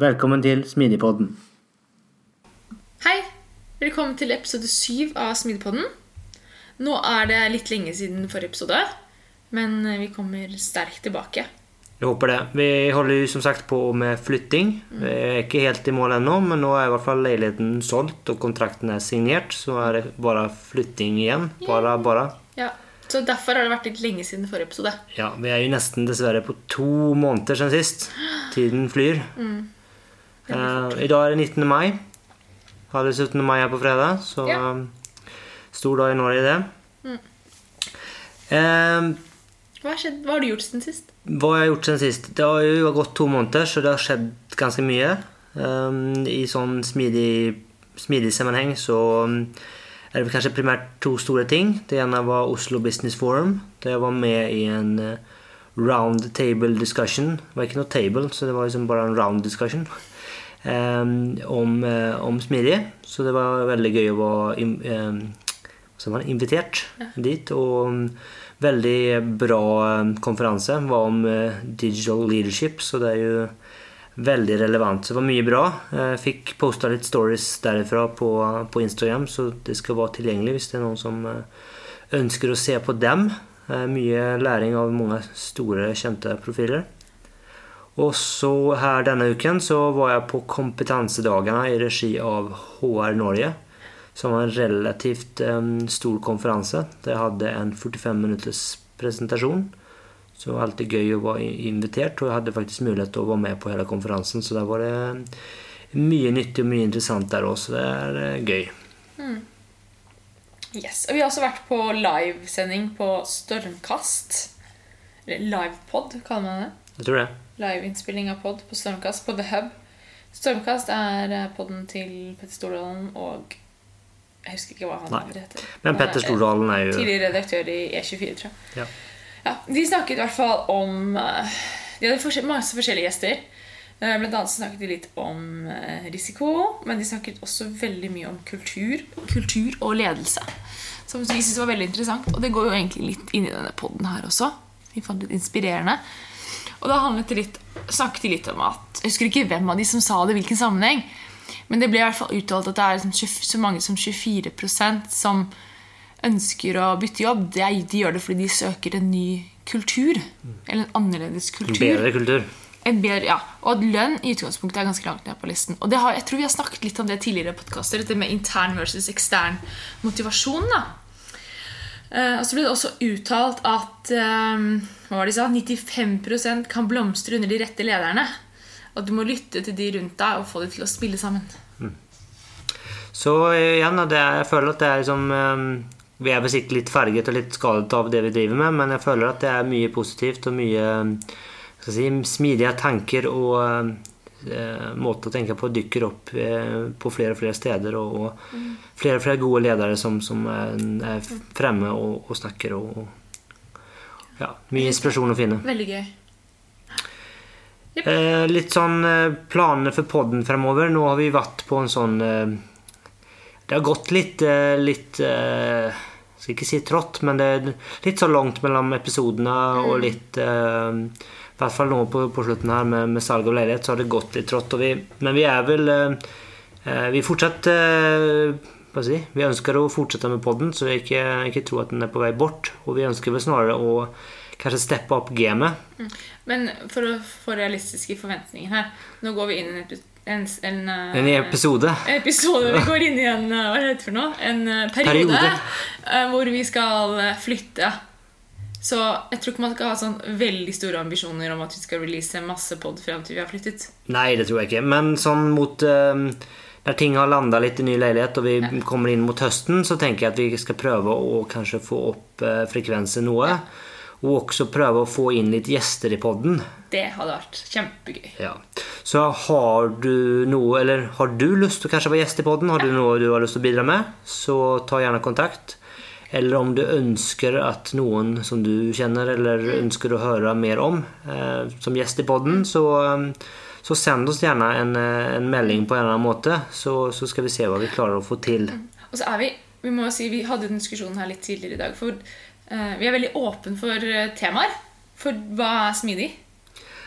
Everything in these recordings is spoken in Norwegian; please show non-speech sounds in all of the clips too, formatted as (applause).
Velkommen til Smidigpodden. Hei! Velkommen til episode syv av Smidigpodden. Nå er det litt lenge siden forrige episode, men vi kommer sterkt tilbake. Jeg håper det. Vi holder jo som sagt på med flytting. Vi er ikke helt i mål ennå, men nå er i hvert fall leiligheten solgt og kontrakten er signert. Så er det bare flytting igjen. Bare, bare. Ja, Så derfor har det vært litt lenge siden forrige episode. Ja, vi er jo nesten dessverre på to måneder siden sist. (gasps) Tiden flyr. Eh, I dag er det 19. mai. Hadde 17. mai her på fredag, så Ja. stor dag i Norge, det. Eh, Hva har, skjedd? Hva har du gjort siden sist? hva har jeg gjort siden sist? Det har jo gått to måneder, så det har skjedd ganske mye. Um, I sånn smidig, smidig sammenheng så um, er det kanskje primært to store ting. Det ene var Oslo Business Forum, der jeg var med i en uh, round table discussion. Det var ikke noe table, så det var liksom bare en round discussion. Om, uh, om smidig. Så det var veldig gøy å være så var han invitert dit. Og um, veldig bra um, konferanse. var om uh, digital leadership, så det er jo veldig relevant. Så det var mye bra. Jeg fikk posta litt stories derifra på, på Instagram, så det skal være tilgjengelig hvis det er noen som uh, ønsker å se på dem. Mye læring av mange store, kjente profiler. Og så her denne uken så var jeg på Kompetansedagene i regi av HR Norge som var en relativt um, stor konferanse. Det hadde en 45 minutters presentasjon. Så alltid gøy å være invitert, og jeg hadde faktisk mulighet til å være med på hele konferansen. Så der var det mye nyttig og mye interessant der òg, så det er eh, gøy. Yes, og Vi har også vært på livesending på Stormkast. Eller livepod, kaller man det. Jeg tror det. Liveinnspilling av pod på Stormkast på The Hub. Stormkast er poden podden til Petter Stordalen og Jeg husker ikke hva han Nei. heter. Men Petter er Stordalen er jo Tidligere redaktør i E24, tror jeg. Ja. Ja, de snakket i hvert fall om eh, De hadde forskjell- masse forskjellige gjester. Eh, Blant annet snakket de litt om eh, risiko, men de snakket også veldig mye om kultur. Kultur og ledelse. Som vi syntes var veldig interessant. Og det går jo egentlig litt inn i denne poden her også. Vi fant det litt inspirerende. Og da handlet det litt, snakket de litt om at Jeg husker ikke hvem av de som sa det, hvilken sammenheng. Men det ble i hvert fall uttalt at det er liksom 20 så mange som 24% som ønsker å bytte jobb. De gjør det fordi de søker en ny kultur. Eller en annerledes kultur. bedre kultur. En bedre, ja. Og at lønn i utgangspunktet er ganske langt ned på listen. Og det har, jeg tror vi har snakket litt om det tidligere i podkaster, dette med intern versus ekstern motivasjon. da. Eh, og så ble det også uttalt at eh, hva var det de sa? 95% kan blomstre under de rette lederne. Og du må lytte til de rundt deg og få dem til å spille sammen. Så eh, igjen, jeg føler at det er liksom eh, Vi er vel litt farget og litt skadet av det vi driver med, men jeg føler at det er mye positivt og mye eh, skal si, smidige tanker og eh, måter å tenke på dukker opp eh, på flere og flere steder. Og, og flere og flere gode ledere som, som er, fremme og, og snakker. Og, ja, mye inspirasjon å finne. Veldig gøy. Yep. litt sånn eh, planene for podden fremover. Nå har vi vært på en sånn eh, Det har gått litt, eh, litt eh, Skal ikke si trått, men det er litt så langt mellom episodene og litt eh, I hvert fall nå på, på slutten her med, med salg av leilighet, så har det gått litt trått. Og vi, men vi er vel eh, eh, Vi fortsatt eh, hva si, Vi ønsker å fortsette med podden, så jeg ikke, ikke tror at den er på vei bort. Og vi ønsker vel snarere å kanskje steppe opp gamet. Men for å få realistiske forventninger her Nå går vi inn i en epi- en, en, eh, En episode. episode vi går inn i en eh, hva er det for noe? En eh, periode, Periode. hvor vi skal flytte. Så jeg tror ikke man skal ha sånn veldig store ambisjoner om at vi skal release masse pod frem til vi har flyttet. Nei, det tror jeg ikke. Men sånn mot Når ting har landa litt i ny leilighet og vi kommer inn mot høsten, så tenker jeg at vi skal prøve å kanskje få opp frekvensen noe. Og også prøve å få inn litt gjester i podden. Det hadde vært kjempegøy. Ja. Så har du noe, eller har du lyst til å kanskje være gjest i podden, har du noe du har lyst til å bidra med, så ta gjerne kontakt. Eller om du ønsker at noen som du kjenner eller ønsker å høre mer om eh, som gjest i podden, så, eh, så send oss gjerne en, eh, en melding på en eller annen måte, så, så skal vi se hva vi klarer å få til. Og så er vi vi må jo si, vi hadde en diskusjon her litt tidligere i dag. For vi er veldig åpne for eh, temaer. For hva er smidig?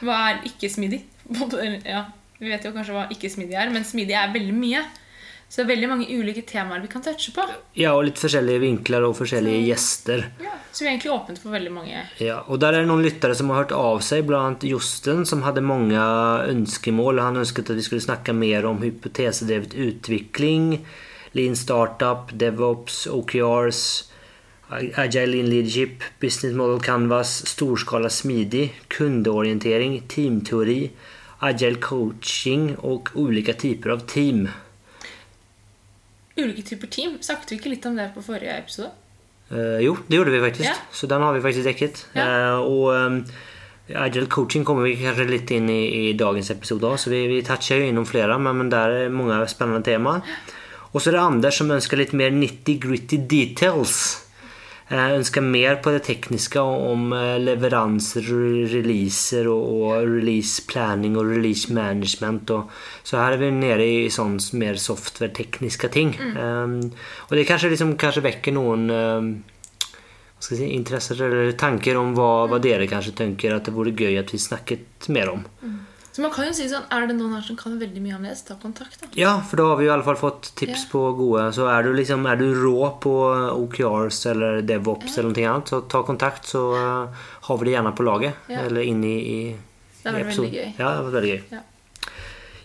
Hva er ikke smidig? (laughs) ja, vi vet jo kanskje hva ikke smidig er, men smidig er veldig mye. Så det er veldig mange ulike temaer vi kan touche på. Ja, og litt forskjellige vinkler og forskjellige gjester. Så vi er egentlig åpne for veldig mange. Ja, og der er det noen lyttere som har hørt av seg, blant Josten, som hadde mange ønskemål. Han ønsket at vi skulle snakke mer om hypotesedrevet utvikling, lean startup, DevOps, OKRs, agile in leadership, business model canvas, storskala smidig, kundeorientering, teamteori, agile coaching og ulike typer av team. Ulike typer team. Snakket vi ikke litt om det på forrige episode? Uh, jo, det gjorde vi faktisk. Ja. Så den har vi faktisk dekket. Ja. Uh, og um, agile coaching kommer vi kanskje litt inn i, i dagens episode òg, så vi, vi toucher jo innom flere, men, men der er mange spennende temaer. Og så er det Anders som ønsker litt mer nitty-gritty details. Eh, ønsker mer på det tekniske om eh, leveranser, releaser og, release planning og release management. Og, så her er vi nede i sånn mer software-tekniske ting. Eh, og det kanskje, liksom, kanskje vekker noen um, skal si, interesser eller tanker om hva, hva dere kanskje tenker at det vore gøy at vi snakket mer om. Så man kan jo si sånn, Er det noen her som kan veldig mye om det, så ta kontakt. da. Ja, for da har vi i alle fall fått tips Ja. på gode. Så er du, liksom, er du rå på OKRs eller DevOps eller noe annet, så ta kontakt, så eh, har vi det gjerne på laget. Ja. Eller inne i, i Det vært episoden. veldig gøy. Ja, det var veldig gøy. Ja.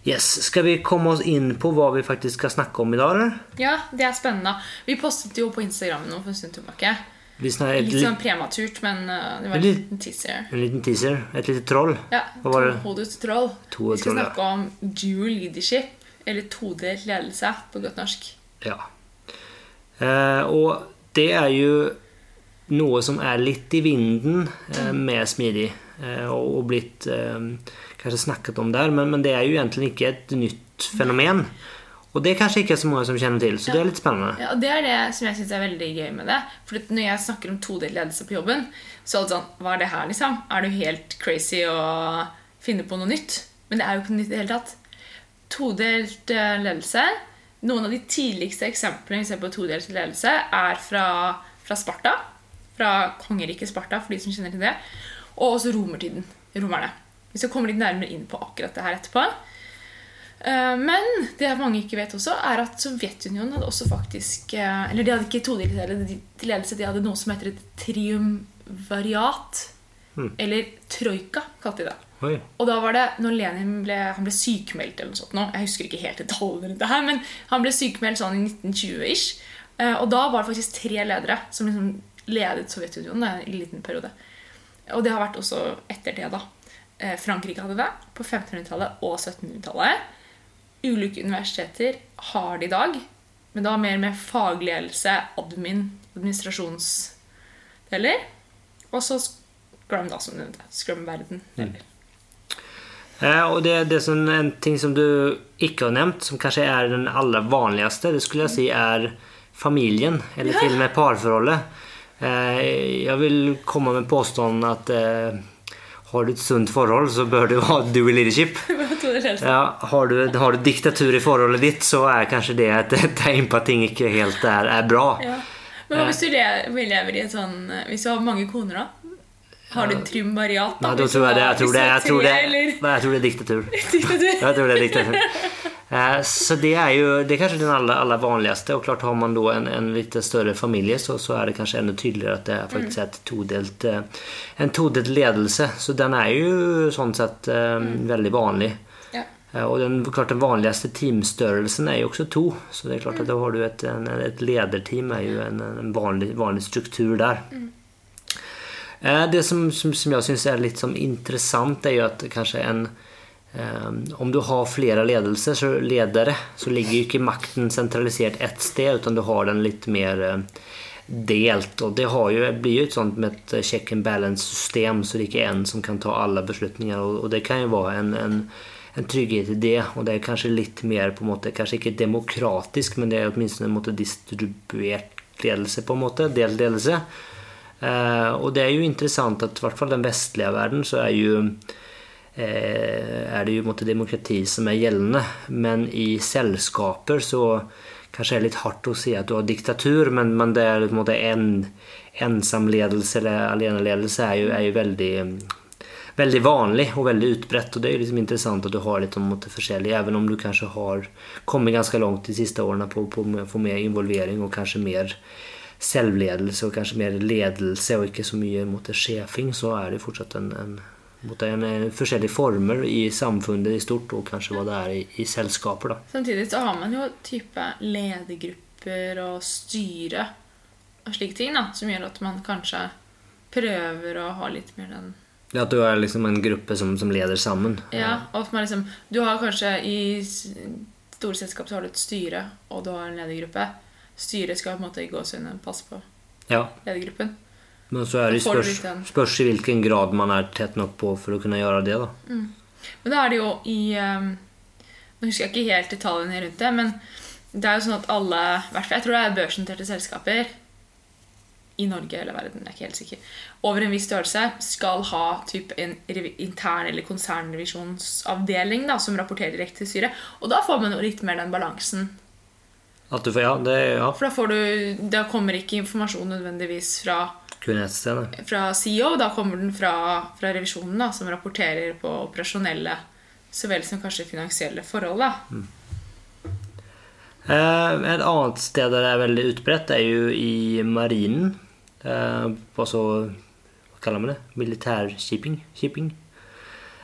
Yes, Skal vi komme oss inn på hva vi faktisk skal snakke om i dag, eller? Ja, det er spennende. Vi postet jo på Instagram nå for en stund tilbake. Litt sånn prematurt, men uh, det var en liten teaser. en liten teaser. Et lite troll. Ja? Tohodet troll. To Vi skal troll, ja. snakke om dual leadership, eller todelt ledelse på godt norsk. Ja. Eh, og det er jo noe som er litt i vinden eh, med smidig, eh, og, blitt eh, kanskje snakket om der, men, men det er jo egentlig ikke et nytt fenomen. Og det er kanskje ikke så mange som kjenner til, så det er litt spennende. Ja, og Det er det som jeg syns er veldig gøy med det. For når jeg snakker om todelt ledelse på jobben, så er det sånn Hva er det her, liksom? Er du helt crazy å finne på noe nytt? Men det er jo ikke noe nytt i det hele tatt. Todelt eh, ledelse Noen av de tidligste eksemplene vi ser på todelt ledelse, er fra, fra Sparta. Fra kongeriket Sparta, for de som kjenner til det. Og også romertiden. Romerne. Vi skal komme litt nærmere inn på akkurat det her etterpå. Eh, Men det mange ikke vet også, er at Sovjetunionen hadde også faktisk eh, Eller de hadde ikke todelt ledelse, de hadde noe som heter et triumvariat. Eller troika, kalte de det. Oi. Og da var det når Lenin ble, han ble sykemeldt eller noe sånt nå, Jeg husker ikke helt detaljene rundt det her, men han ble sykemeldt sånn i 1920-ish. Eh, Og da var det faktisk tre ledere som liksom ledet Sovjetunionen i en liten periode. Og det har vært også etter det, da. Frankrike hadde det på 1500-tallet og 1700-tallet. Ulike universiteter har det i dag, men da mer med fagledelse, admin, administrasjonsdeler. Og så Scrum, da, som du nevnte. Scrum-verden. Mm. Eh, og det, det som en ting som du ikke har nevnt, som kanskje er den aller vanligste, det skulle jeg si er familien, eller til og med parforholdet. Eh, jeg vil komme med påstanden at eh, har du et sunt forhold, så bør du ha dual leadership. (laughs) Ja, har, du, har du diktatur i forholdet ditt, så er kanskje det et tegn på at ting ikke helt er, er bra. Ja. Men hvis du lever i et sånn Hvis du har mange koner, da? Har du triumvariat? Nei, da tror jeg det. Jeg tror det, jeg tror det, tre, eller nei, jeg tror det er diktatur. (laughs) diktatur? Jeg tror det er diktatur. (laughs) Eh, Så det er jo det er kanskje den aller, aller vanligste. Og klart har man da en, en litt større familie, så, så er det kanskje enda tydeligere at det er faktisk er et todelt, eh, en todelt ledelse. Så den er jo sånn sett um, veldig vanlig. Ja. Og den, klart den vanligste teamstørrelsen er jo også to. Så det er klart at da har du et, en, et lederteam er jo en, en vanlig, vanlig struktur der. Det som, som, som jeg syns er litt som interessant, er jo at kanskje en Om du har flere ledelser, så ledere, så ligger jo ikke makten sentralisert ett sted, utan du har den litt mer eh, delt. Og det jo, blir jo et sånt med et check and balance-system, så det er ikke en som kan ta alle beslutninger. Og, det kan jo være en, en, en trygghet i det, og det er kanskje litt mer på en måte, kanskje ikke demokratisk, men det er åtminstone en måte distribuert ledelse, på en måte, delt ledelse. Eh, og det er jo interessant at i hvert fall den vestlige verden så er jo eh, er det jo mot demokrati som er gjeldende. Men i selskaper så kanskje det er litt hardt å si at du har diktatur, men, men det er på en måte en ensamledelse eller aleneledelse er jo, er jo veldig veldig vanlig og veldig utbredt. Og det er jo liksom interessant at du har litt om det forskjellig, even om du kanskje har kommet ganske langt de siste årene på å få mer involvering og kanskje mer selvledelse og kanskje mer ledelse og ikke så mye måte, sjefing, så er det fortsatt en, en, måte, en, en forskjellige former i samfunnet i stort, og kanskje hva det er i, i selskaper. da. Samtidig så har man jo type ledergrupper og styre og slike ting, da, som gjør at man kanskje prøver å ha litt mer den Ja, At du er liksom en gruppe som, som leder sammen. Ja, og at man liksom Du har kanskje i store selskap så har du et styre, og du har en ledergruppe. Styret skal på en måte i gåsehudene passe på Ja, ledergruppen. Men så er det spørs, spørs i hvilken grad man er tett nok på for å kunne gjøre det. da. Men da er det jo i um, Nå husker jeg ikke helt detaljene rundt det, men det er jo sånn at alle Jeg tror det er børsnoterte selskaper i Norge eller verden, jeg er ikke helt sikker, over en viss størrelse skal ha typ en intern- eller konsernrevisjonsavdeling da, som rapporterer direkte til styret. Og da får man jo litt mer den balansen. Får, ja, det ja, For da, får du, da kommer ikke informasjon nødvendigvis fra kun ett sted. da. fra CEO, da kommer den fra, fra revisjonen, da, som rapporterer på operasjonelle så vel som kanskje finansielle forhold. da. Mm. et annet sted der det er veldig utbredt, er jo i marinen. Eh, altså Hva kaller man det? Militær Shipping.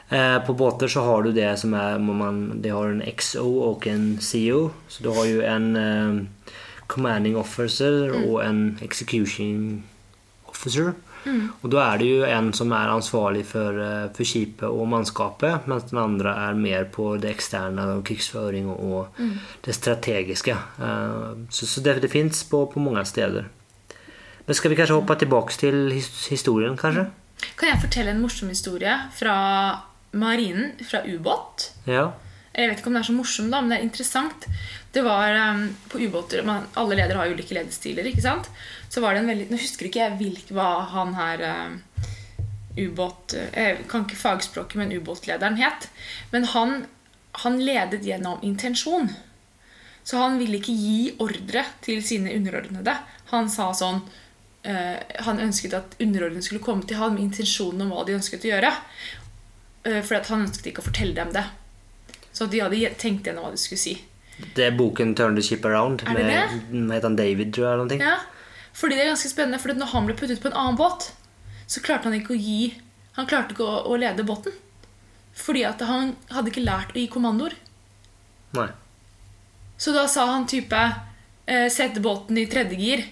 Eh, på båter så har du det som er man, Det har en XO og en CO. Så du har jo en eh, commanding officer og en execution officer. Og da er det jo en som er ansvarlig for, eh, for skipet og mannskapet, mens den andre er mer på det eksterne krigsføring og det strategiske. Eh, Så, så det, det fins på, på mange steder. Men skal vi kanskje hoppe tilbake til historien, kanskje? Kan jeg fortelle en morsom historie fra marinen, fra ubåt? Ja. Jeg vet ikke om det er så morsomt, da, men det er interessant. Det var um, på ubåter man, Alle ledere har ulike lederstiler. ikke sant? Så var det en veldig, Nå husker ikke jeg hvilk, hva han her um, ubåt Jeg kan ikke fagspråket, men ubåtlederen het. Men han, han ledet gjennom intensjon. Så han ville ikke gi ordre til sine underordnede. Han sa sånn uh, Han ønsket at underordnede skulle komme til han med intensjonen om hva de ønsket å gjøre. Uh, for at han ønsket ikke å fortelle dem det. Så de hadde tenkt gjennom hva de skulle si. Det er boken 'Turn the Ship Around'. Er det med, heter han David, tror jeg? eller noe? Ja, fordi det er ganske spennende, for når han ble puttet på en annen båt, så klarte han ikke å gi Han klarte ikke å, å lede båten. Fordi at han hadde ikke lært å gi kommandoer. Nei. Så da sa han type eh, Sett båten i tredje gir.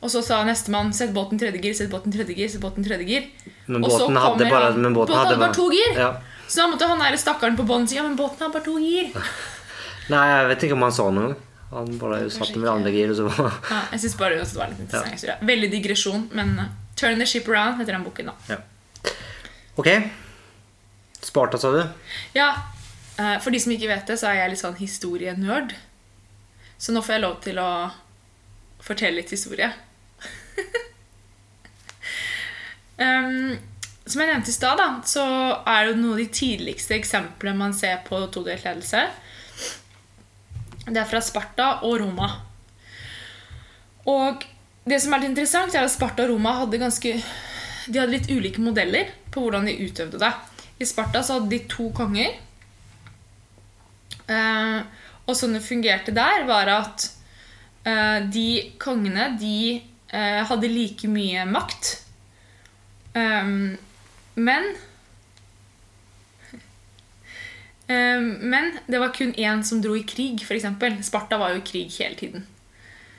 Og så sa nestemann sett båten i tredje gir, sett båten i tredje gir, sett båten i tredje gir. Men båten hadde bare, men båten båten hadde bare to gir. Ja. Så da måtte han der stakkaren på båten si ja, men båten har bare to gir. (laughs) Nei, jeg vet ikke om han sa noe. Han bare satt med andre gir, og så Ja, jeg synes bare det var litt interessant ja. Veldig digresjon, men uh, Turn the Ship Around heter den boken. da. Ja. Ok. Sparta, sa du? Ja, eh, For de som ikke vet det, så er jeg litt sånn historienerd. Så nå får jeg lov til å fortelle litt historie. (laughs) um, som jeg nevnte i stad, så er det noen av de tidligste eksemplene man ser på todelt ledelse. Det er fra Sparta og Roma. Og det som er litt interessant, er at Sparta og Roma hadde ganske De hadde litt ulike modeller på hvordan de utøvde det. I Sparta så hadde de to konger. Eh, og sånn det fungerte der, var at eh, de kongene de eh, hadde like mye makt. Um, men (laughs) Eh, Men det var kun én som dro i krig, f.eks. Sparta var jo i krig hele tiden.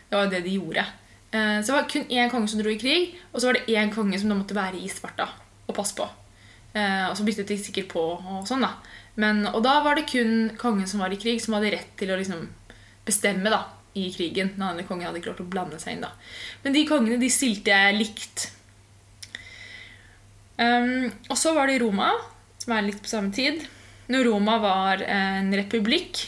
Det var jo det de gjorde. Eh, Så det var kun én konge som dro i krig, og så var det én konge som da måtte være i Sparta og passe på. Eh, Og så byttet de sikkert på og sånn, da. Men, og da var det kun kongen som var i krig, som hadde rett til å liksom bestemme da, i krigen. Den andre kongen hadde lov å blande seg inn. da. Men de kongene de stilte likt. Um, og så var det Roma, som er litt på samme tid. Når Roma var en republikk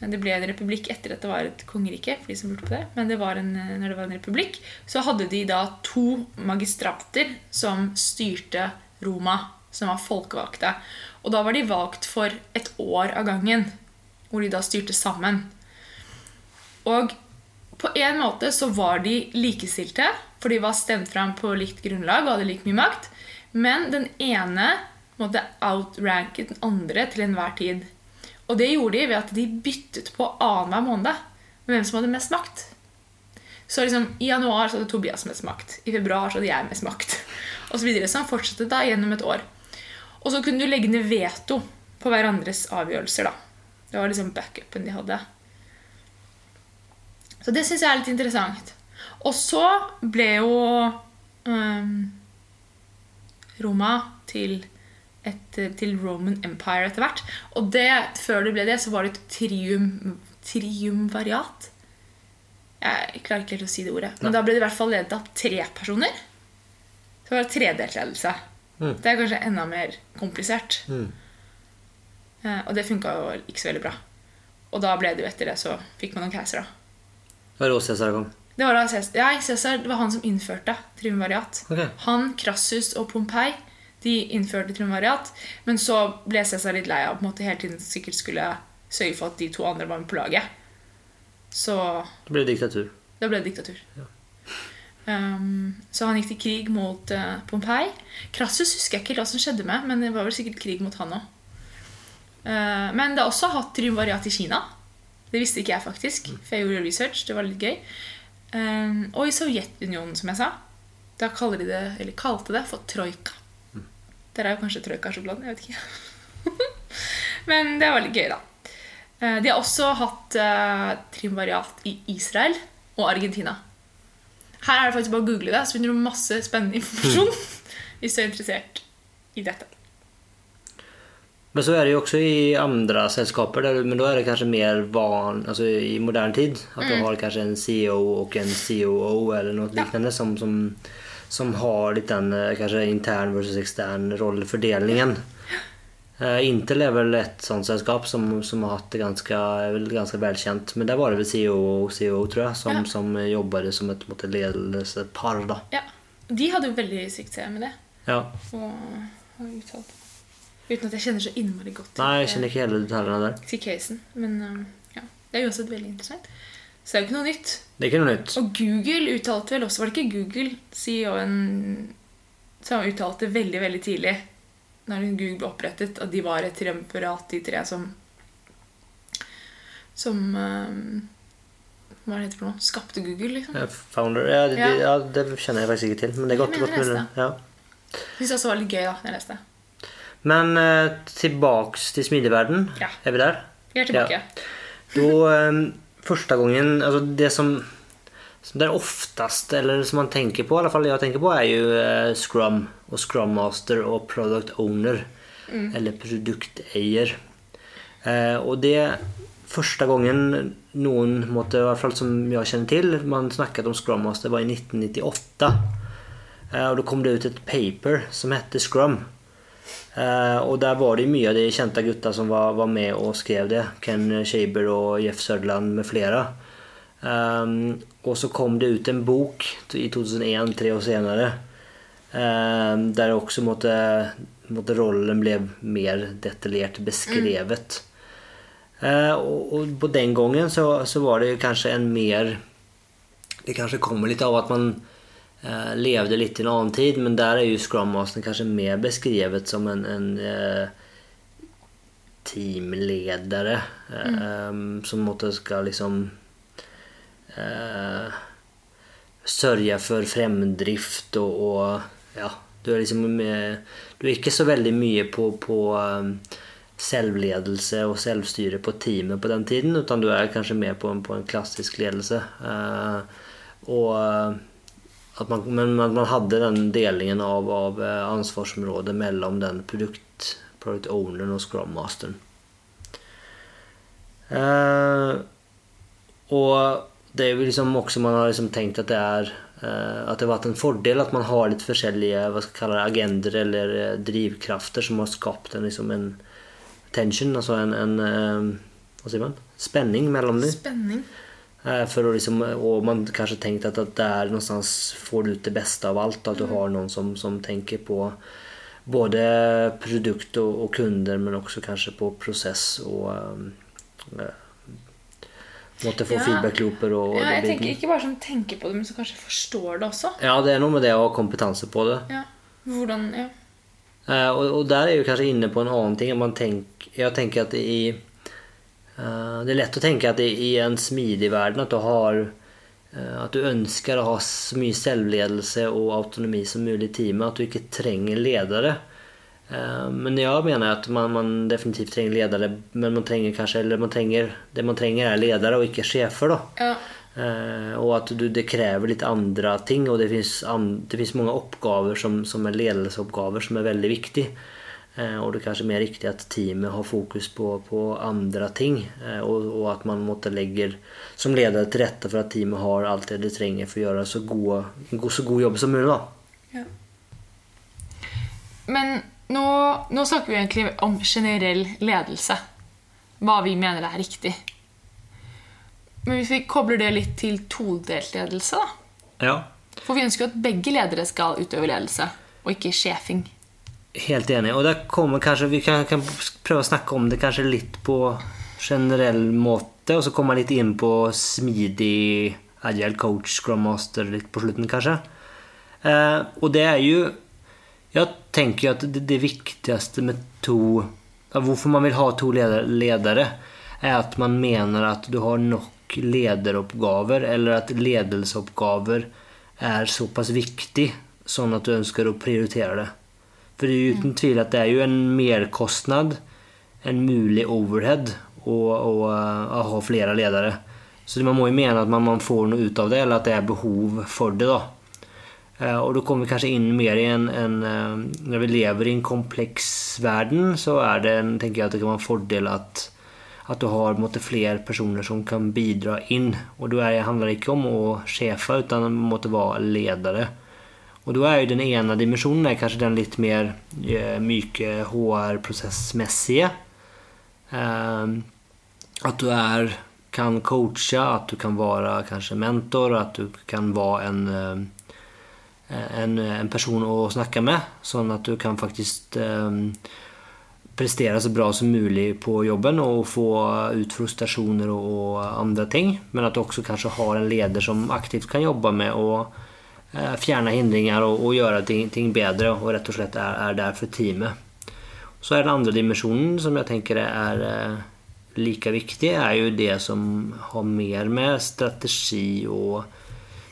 Det ble en republikk etter at det var et kongerike. for de som lurte på det, Men det en, når det var en republikk, så hadde de da to magistrater som styrte Roma, som var folkevalgte. Og da var de valgt for et år av gangen, hvor de da styrte sammen. Og på en måte så var de likestilte, for de var stemt fram på likt grunnlag og hadde like mye makt. Men den ene måtte outranke den andre til enhver tid. Og det gjorde de ved at de byttet på annenhver måned med hvem som hadde mest makt. Så liksom, I januar så hadde Tobias mest makt. I februar så hadde jeg mest makt. Og så videre. Så han fortsatte da gjennom et år. Og så kunne du legge ned veto på hverandres avgjørelser. da. Det var liksom backupen de hadde. Så det syns jeg er litt interessant. Og så ble jo um, Roma til, et, til Roman Empire etter hvert. Og det, før det ble det, så var det et trium, triumvariat. Jeg klarer ikke helt å si det ordet. Men da ble det i hvert fall ledet av tre personer. Så var det tredelt ledelse. Mm. Det er kanskje enda mer komplisert. Mm. Eh, og det funka jo ikke så veldig bra. Og da ble det jo etter det så fikk man noen keisere. Det var da Cæsar kom. Det var da Cæsar, ja, Cæsar, det var han som innførte triumvariat. Okay. Han, Crassus og Pompei de innførte triumvariat. Men så ble Cæsar litt lei av på en måte hele tiden sikkert skulle sørge for at de to andre var med på laget. Så Det ble diktatur. da ble det diktatur. Um, så han gikk til krig mot uh, Pompei. Crassus husker jeg ikke hva som skjedde med, men det var vel sikkert krig mot han òg. men det har også hatt triumvariat i Kina. Det visste ikke jeg faktisk, for jeg gjorde research. Det var litt gøy. Um, og i Sovjetunionen, som jeg sa. Da kaller de det, eller kalte det for troika. Der er jo kanskje troika-sjokoladen. Jeg vet ikke. (laughs) men det var litt gøy, da. Eh, De har også hatt uh, trimvariat i Israel og Argentina. Her er det faktisk bare å google det, så finner du masse spennende informasjon (laughs) hvis du er interessert i dette. Men så är det ju också i andra sällskaper, där, men då är det kanske mer van, alltså i modern tid. Att du har kanske en CEO och en COO eller något Ja. liknande som, som, som har litt den kanskje kanske intern versus extern rollfördelningen. Uh, Intel er vel et sånt selskap som, som har hatt det ganske, ganske, velkjent. Men der var det vel CEO og CEO tror jeg, som, Ja. som jobbade som et måte, ledelsepar. da. Ja, De hadde jo veldig suksess med det. Ja. Og har uttalt. Uten at jeg kjenner så innmari godt nei, jeg kjenner ikke hele detaljene der där. til casen. Men um, ja, det er uansett veldig interessant. Så det er jo ikke noe nytt. Det er ikke noe nytt. Og Google uttalte vel også Var det ikke Google, CEO-en, som uttalte veldig, veldig tidlig, når Google ble opprettet, at de var et triumvirat, de tre som Som um, Hva er det heter for noe? Skapte Google, liksom. Ja, Founder, ja det, Ja. Det, ja, det kjenner jeg faktisk ikke til. Men det er godt, med nästan. Ja. Syns det var litt gøy da når jeg leste. Men eh, tilbake til smidigverden. Ja. Er vi der? Vi er tilbake. ja. eh, første gangen altså det som, som det er oftest, eller som man tenker på i alle fall, jeg tenker på er jo eh, Scrum og Scrum Master og Product Owner. Eller produkteier. og och det første gangen noen måtte, i hvert fall som jeg kjenner til, man snakket om Scrum Master var i 1998. og da då kom det ut et paper som hette Scrum. Eh, der där var det mye av de kjente gutta som var, var med og skrev det. Ken Shaber og Jeff Söderland med flere. Um, og så kom det ut en bok i 2001, tre år senere, um, der også måtte, måtte rollen ble mer detaljert beskrevet. Mm. Uh, og, og, på den gangen så, så var det kanskje en mer... Det kanskje kommer litt av at man eh, levde litt i en annen tid men der är ju Scrum Master kanske mer beskrevet som en, en eh, teamledare eh, som måtte ska liksom eh, for för fremdrift og, og ja, du er liksom med, du er ikke så veldig mye på, på eh, selvledelse og selvstyre på teamet på den tiden, utan du er kanskje mer på en, på en klassisk ledelse. Eh, og man, men at man hadde den delingen av, av ansvarsområdet mellom den produkt, product owneren og scrum masteren. Eh, og det er jo liksom også man har liksom tenkt at det er Eh, at det har vært en fordel at man har litt forskjellige hva skal kalle det, agender eller eh, drivkrafter som har skapt en, liksom en tension, altså en, en eh, hva sier man? spenning mellom dem. Spenning. For å liksom, og man kanskje tenkt at, at der någonstans får du ut det beste av alt. At du mm. har noen som, som tenker på både produkt og, og, kunder, men også kanskje på prosess og um, Måtte få ja. feedback-looper og Ja, jeg tenker Ikke bare som tenker på det, men som kanskje forstår det også. Ja, det er noe med det å ha kompetanse på det. Ja, hvordan, ja. Uh, og, og, der er jeg kanskje inne på en annen ting. Man tenker, jeg tenker at i Det er lett å tenke at i, er en smidig verden at du har uh, At du ønsker å ha så mye selvledelse og autonomi som mulig i teamet. At du ikke trenger ledere. Eh, men jeg mener at man, man, definitivt trenger ledere, men man trenger kanskje eller man trenger, det man trenger, er ledere og ikke sjefer. Ja. Og at du, det krever litt andre ting, og det fins mange oppgaver som, som, er ledelsesoppgaver som er veldig viktige. Uh, og det er kanskje mer riktig at teamet har fokus på, på andre ting. Uh, og, og, at man måtte legge som leder til rette for at teamet har alt det de trenger for å gjøre så, gode, så god jobb som mulig. Ja. Men nå, nå, snakker vi egentlig om generell ledelse. Hva vi mener er riktig. Men hvis vi kobler det litt til todelt ledelse, da ja. For vi ønsker jo at begge ledere skal utøve ledelse, og ikke sjefing. Helt enig. Og det kommer kanskje, Vi kan, kan, prøve å snakke om det kanskje litt på generell måte, og så komme litt inn på smidig agile coach, scrum master litt på slutten, kanskje. Eh, og det er jo jeg tenker jo at det, det viktigste med to Hvorfor man vil ha to ledere, er at man mener at du har nok lederoppgaver, eller at ledelseoppgaver er såpass viktig sånn at du ønsker å prioritere det. For det er uten tvil at det er jo en merkostnad, en mulig overhead, å, å, å ha flere ledere. Så man må jo mene at man, man, får noe ut av det, eller at det er behov for det. da. Eh, og da kommer vi kanskje inn mer i en, en, eh, Når vi lever i en kompleks verden, så er det, tenker jeg at det kan være en fordel at, at du har måtte, flere personer som kan bidra inn. Og da handler det ikke om å sjefe, men om måtte være ledere. Og da er jo den ene dimensjonen er kanskje den litt mer eh, myke HR-prosessmessige. Eh, at du er, kan coache, at du kan være kanskje mentor, at du kan være en eh, en, en, person å snakke med, sånn at du kan faktisk eh, prestere så bra som mulig på jobben og få ut frustrasjoner og, og andre ting. Men at du også kanskje har en leder som aktivt kan jobbe med å fjerne hindringer og, og gjøre ting, bedre og rett og slett er, er, der for teamet. Så er den andre dimensjonen som jeg tenker er eh, like viktig, er jo det som har mer med strategi og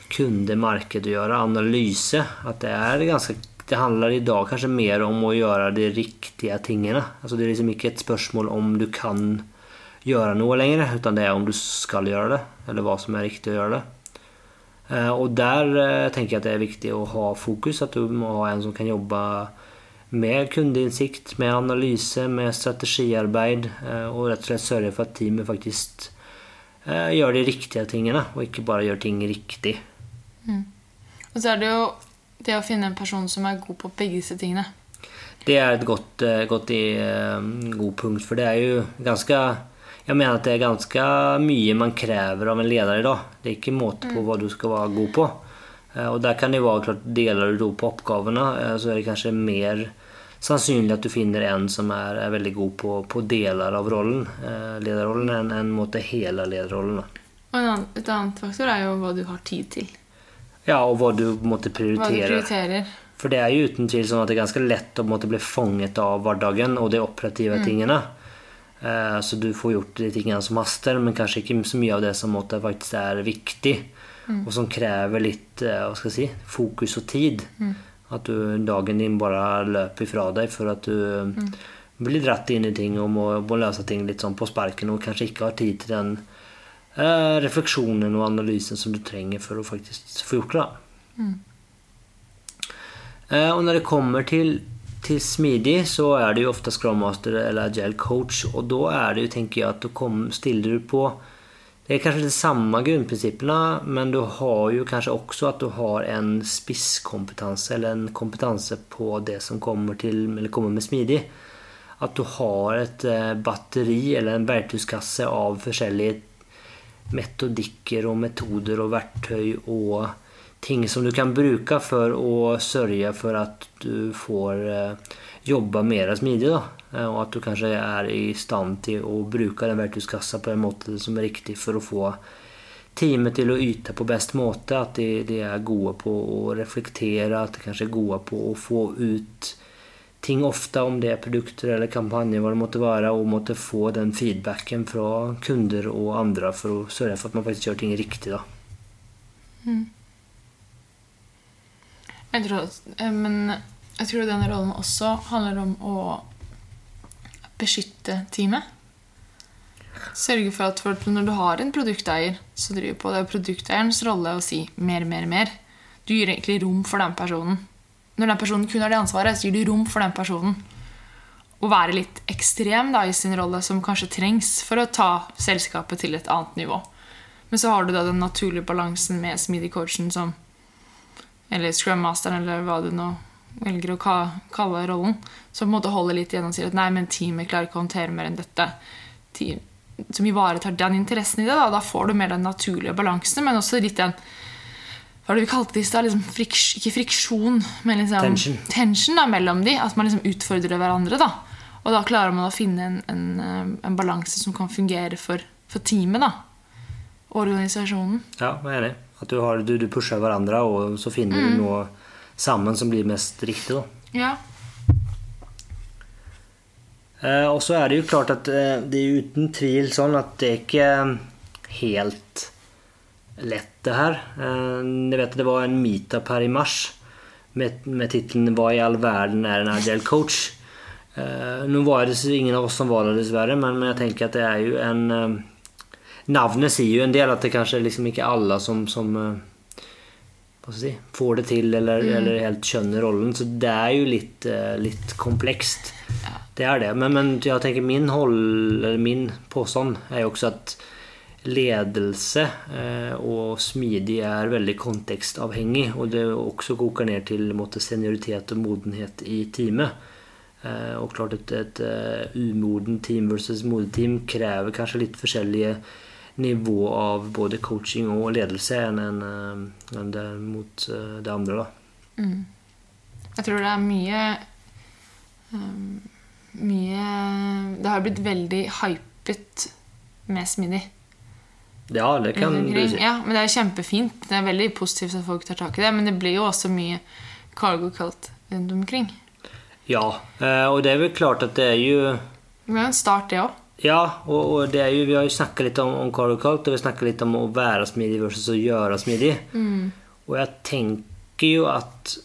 kundemarked å gjøre, analyse. At det er ganske det handler i dag kanskje mer om å gjøre de riktige tingene. Altså det er liksom ikke et spørsmål om du kan gjøre noe lenger, utan det er om du skal gjøre det, eller hva som er riktig å gjøre det. Eh, og der eh, tenker jeg at det er viktig å ha fokus, at du må ha en som kan jobbe med kundeinnsikt, med analyse, med strategiarbeid, eh, og rett og slett sørge for at teamet faktisk gjør de riktige tingene, og ikke bare gjør ting riktig. Mm. Og så er det jo det å finne en person som er god på begge disse tingene. Det er et godt, godt i, god punkt, for det er jo ganske Jeg mener at det er ganske mye man krever av en leder i dag. Det er ikke måte på mm. hva du skal være god på. Uh, og der kan det være klart Deler du på oppgavene, uh, så er det kanskje mer sannsynlig at du finner en som er, er veldig god på, på, deler av rollen, lederrollen, enn en hele lederrollen. Og et annet faktor er jo hva du har tid til. Ja, og hva du måtte prioritere. Hva du prioriterer. For det er jo uten tvil sånn at det er ganske lett å måtte bli fanget av hverdagen og de operative mm. tingene. Uh, så du får gjort de tingene som haster, men kanskje ikke så mye av det som faktisk er viktig. Mm. Og som krever litt jeg si, fokus og tid. Mm. At du, dagen din bare løper ifra deg for at du mm. blir dratt inn i ting og må, må løse ting litt sånn på sparken og kanskje ikke har tid til den eh, refleksjonen og analysen som du trenger for å faktisk få gjort det. da. Eh, og når det kommer til, til smidig, så er det jo ofte Scrum Master eller Agile Coach. Og da er det jo, tenker jeg, at du kom, stiller du på Det er kanskje de samme grunnprinsippene, men du har jo kanskje også at du har en spisskompetanse, eller en kompetanse på det som kommer, til, eller kommer med smidig. At du har et eh, batteri eller en verktøyskasse av forskjellige metodikker og metoder og verktøy og ting som du kan bruke for å sørge for at du får eh, jobbe mer smidig. Da. Eh, Og at du kanskje er i stand til å bruke den verktøyskassa på en måte som er riktig for å få teamet til å yte på best måte. At de, de er gode på å reflektere, at de kanskje er gode på å få ut ting ofte, om det er produkter eller kampanjer, hva det måtte være, og måtte få den feedbacken fra kunder og andre for å sørge for at man faktisk gjør ting riktig. Da. Jeg tror, at men jeg tror denne rollen også handler om å beskytte teamet. Sørge for at for når du har en produkteier som driver på, det er produkteierens rolle å si mer, mer, mer. Du gir egentlig rom for den personen. Når den personen kun har det ansvaret, så gir du rom for den personen. Å være litt ekstrem da, i sin rolle, som kanskje trengs for å ta selskapet til et annet nivå. Men så har du da den naturlige balansen med smidig coachen som Eller scrum masteren, eller hva du nå velger å ka- kalle rollen. Som på en måte holder litt igjen og sier at nei, men teamet klarer ikke å håndtere mer enn dette. Team, som ivaretar den interessen i det. Da, da får du mer den naturlige balansen, men også litt den hva var det vi kalte det i stad? Liksom friks, ikke friksjon, men liksom Tension. tension da, mellom de. At man liksom utfordrer hverandre. da. Og da klarer man å finne en, en, eh, en balanse som kan fungere for, for teamet. da. Organisasjonen. Ja, jeg er enig. At du, har, du, du pusher hverandre, og så finner du noe sammen som blir mest riktig. Da. Ja. Eh, og så er det jo klart at eh, det er uten tvil sånn at det er ikke helt lett, det her. Eh, jeg vet at det var en meetup her i mars med, med tittelen 'Hva i all verden er en agile coach'? Eh, nå var det ingen av oss som var der, dessverre, men jeg tenker at det er jo en eh, Navnet sier jo en del at det kanskje liksom ikke er alle som, som eh, si, får det til eller, eller helt skjønner rollen. Så det er jo litt, eh, litt komplekst. Det er det. Men, men jeg tenker min, hold, eller min påstand er jo også at ledelse eh, og smidig er veldig kontekstavhengig. Og det også koker ned til en måte, senioritet og modenhet i teamet. Og klart et, et umodent umoden team versus modig team krever kanskje litt forskjellige nivå av både coaching og ledelse enn en, en det mot eh, det andre. da. Jeg tror det er mye um, Mye Det har blitt veldig hypet med smidig. Ja, det kan du si. Ja, men det er kjempefint. Det er veldig positivt at folk tar tak i det. Men det blir jo også mye cargo cult rundt omkring. Ja, eh, og det er vel klart at det er jo Det er jo en start, det òg. Ja, og, og det jo, vi har jo snakka litt om, om Carl Cult, og vi snakka litt om å være smidig versus å gjøre smidig. Og jeg tenker jo at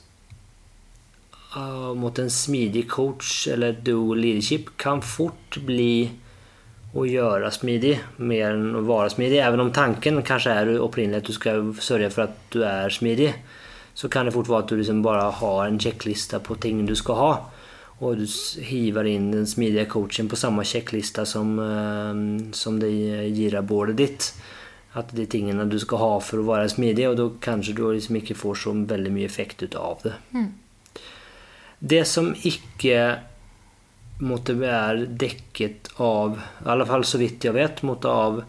uh, mot en smidig coach eller dual leadership kan fort bli å gjøre smidig mer enn å være smidig. Även om tanken kanskje er opprinnelig at du skal sørge for at du er smidig, så kan det fort være at du liksom bare har en sjekkliste på ting du skal ha. Og du hiver inn den smidige coachen på samme sjekklista som, eh, som det girabålet ditt. At de tingene du skal ha for å være smidig, og da kanskje du liksom ikke får så veldig mye effekt ut av det. Det som ikke måtte være dekket av, i alle fall så vidt jeg vet, måtte av,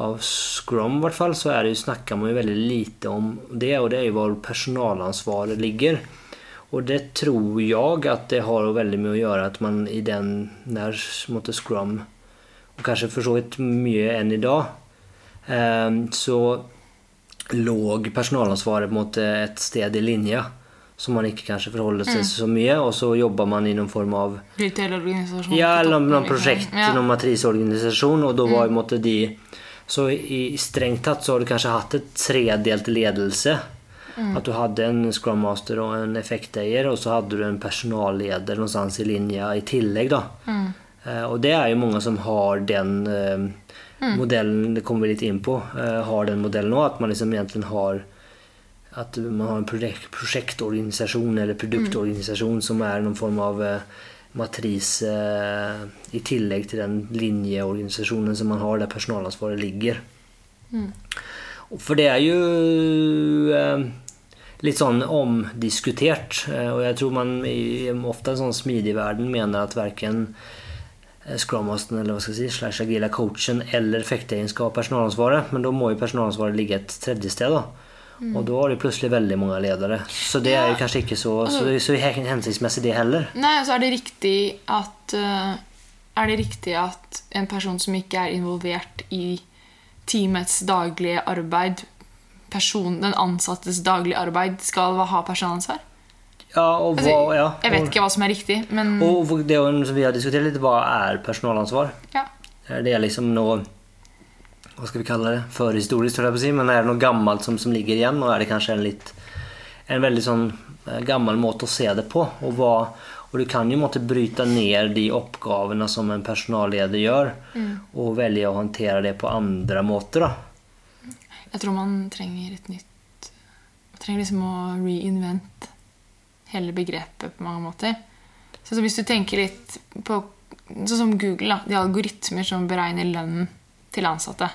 av Scrum i hvert fall, så er det jo, snakker man jo veldig lite om det, og det er jo hvor personalansvaret ligger. Og det tror jeg at det har veldig mye å gjøre at man i den, når måtte Scrum, og kanskje for så vidt mye enn i dag, eh, så låg personalansvaret mot et sted i linja som man ikke kanskje forholder seg så mye, og så jobber man i noen form av ja, eller noen liksom. prosjekt, Ja. noen matriseorganisasjon, og da var jo måte de Så i strengt tatt så har du kanskje hatt et tredelt ledelse Att du hadde en Scrum Master og en effekteier og så hadde du en personalleder någonstans i linje i tillegg. Då. Eh, Og det er jo mange som har den mm. modellen, det kommer vi litt inn på, eh, har den modellen och At man liksom egentlig har at man har en prosjekt, prosjektorganisasjon eller produktorganisasjon som er noen form av eh, matris eh, i tillegg til den linjeorganisasjonen som man har der personalansvaret ligger. Mm. For det er jo eh, litt sånn omdiskutert. eh, Og jeg tror man i, ofte i sånn smidig-verden mener at verken eh, Scrum Masteren eller hva skal jeg si, slash agila coachen eller fekteien skal ha personalansvaret. Men da må jo personalansvaret ligge et tredje sted. da. Og da har du plutselig veldig mange ledere. Så det er jo kanskje ikke så, så, så hensiktsmessig, det heller. Nei, så er det riktig at eh, Er det riktig at en person som ikke er involvert i teamets daglige arbeid, person, den ansattes daglige arbeid, skal ha personalansvar? Ja, og hva, Altså, ja, jeg vet ikke hva som er riktig, men Og det som vi har diskutert litt, hva er personalansvar? ja. Er liksom noe Hva skal vi kalle det? Førhistorisk, tror jeg på å si. Men er det noe gammelt som, som ligger igjen? Og er det kanskje en litt En veldig sånn eh, gammel måte å se det på? Og, hva, og du kan jo måtte bryte ned de oppgavene som en personalleder gjør, og velge å håndtere det på andre måter. da. Jeg tror man trenger et nytt Man trenger liksom å reinvent hele begrepet på mange måter. Så, hvis du tenker litt på Sånn som Google, da. De algoritmer som beregner lønnen til ansatte.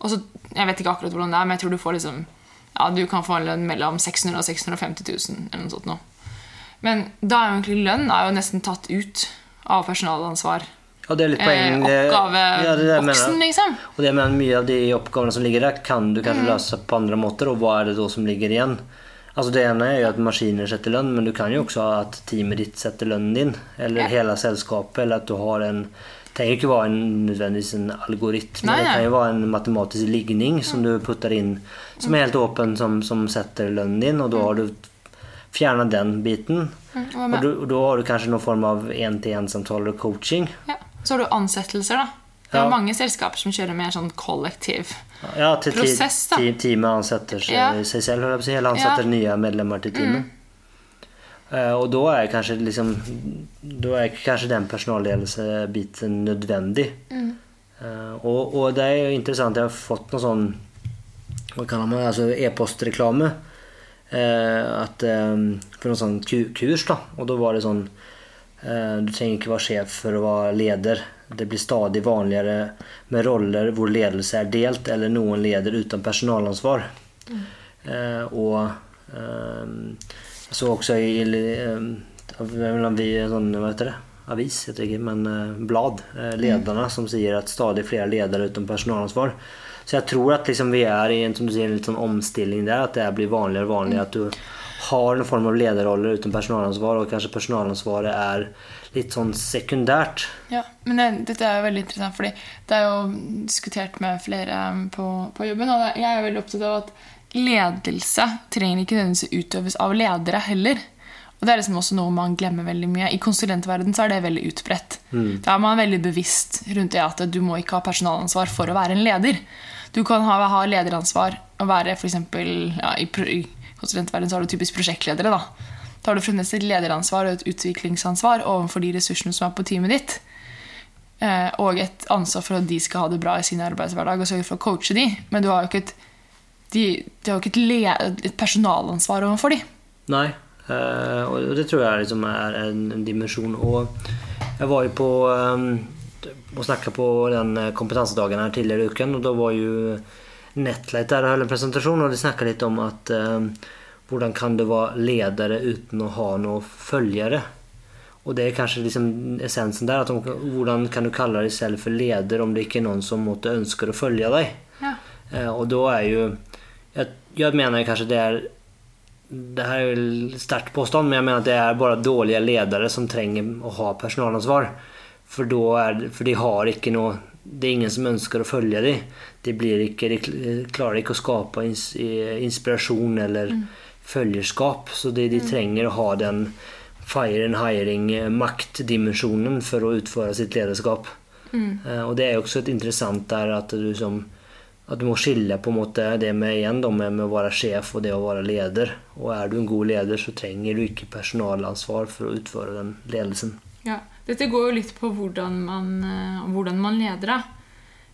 Og så, Jeg vet ikke akkurat hvordan det er, men jeg tror du får liksom Ja, du kan få en lønn mellom 600 og 650 000 eller noe sånt noe. Men da er jo egentlig lønn er jo nesten tatt ut av personalansvar. Ja, det er litt Eh, poeng. ja, mener. Oppgaveboksen, liksom. Og det mener mye av de oppgavene som ligger der, kan du kanskje løse på andre måter. Og hva er det da som ligger igjen? Altså Det ene er jo at maskiner setter lønn, men du kan jo også ha at teamet ditt setter lønnen din. Eller Ja. hele selskapet. Eller at du har en Det trenger ikke være en, nødvendigvis en algoritme. Nei, Det kan jo være en matematisk ligning som du putter inn, som er helt åpen, som, som setter lønnen din. Og da har du fjernet den biten. Mm, og da har du kanskje noen form av én-til-én-samtale og coaching. Ja. Så har du ansettelser, da. Det er Ja. mange selskaper som kjører mer sånn kollektiv. Ja, til ti- Prosess, da. ti- teamet ansetter seg, Ja. seg selv, eller ansetter nye medlemmer til teamet. Eh, og da er kanskje liksom er kanskje den personalledelsesbiten nødvendig. Eh, og, og det er jo interessant, jeg har fått noe sånn Hva kaller man det? Altså e-postreklame. Eh, eh, for noen sånn kurs, da. Og da var det sånn Du trenger ikke være sjef for å være leder. Det blir stadig vanligere med roller hvor ledelse er delt, eller noen leder uten personalansvar. Mm. og eh, jeg så også i eh, vi, sånn, hva heter det? avis, heter det ikke, men eh, blad. Lederne lederne som sier at stadig flere ledere uten personalansvar. Så jeg tror at liksom vi er i en, som du sier, en litt sånn omstilling der. At det blir vanligere og vanligere at du har noen form av lederroller uten personalansvar, og kanskje personalansvaret er litt sånn sekundært. Ja, men det, dette er jo veldig interessant, fordi det er jo diskutert med flere um, på, på jobben, og jeg er veldig opptatt av at ledelse trenger ikke nødvendigvis utøves av ledere heller. Og det er liksom også noe man glemmer veldig mye. I konsulentverden så er det veldig utbredt. Da er man veldig bevisst rundt det at du må ikke ha personalansvar for å være en leder. Du kan ha, ha lederansvar og være eksempel, ja, i, pro- i studentverden så har du typisk prosjektledere. Da Da har du fremdeles et lederansvar og et utviklingsansvar overfor de ressursene som er på teamet ditt. Eh, og et ansvar for at de skal ha det bra i sin arbeidshverdag og sørge for å coache de. Men du har jo ikke et, de, de har ikke et, et personalansvar overfor de. Nei. eh, og det tror jeg liksom er en, en dimensjon. Og jeg var jo på um, og snakka på den eh, kompetansedagen her tidligere i uken, og da var jo Netlight der og holdt en presentasjon, og de snakka litt om at eh, hvordan kan du være ledere uten å ha noen følgere? Og det er kanskje liksom essensen der. de, Hvordan kan du kalle deg selv for leder om det ikke er noen som måtte ønsker å følge deg? Ja. Eh, og da er jo jeg, jeg, mener kanskje det er Det her er jo sterkt påstånd, men jeg mener at det er bare dårlige ledere som trenger å ha personalansvar. For, er, for de har ikke noe... Det er ingen som ønsker å følge dem. De, blir ikke, de klarer ikke å skape ins, eh, inspirasjon eller følgerskap. Så de, de trenger å ha den fire and hiring-maktdimensjonen for å utføre sitt lederskap. Mm. Og det er jo også et interessant der at du som at du må skille på en måte det med igjen da, med, med å være sjef og det å være leder. Og er du en god leder, så trenger du ikke personalansvar for å utføre den ledelsen. Ja. Dette går jo litt på hvordan man, eh, hvordan man leder. da.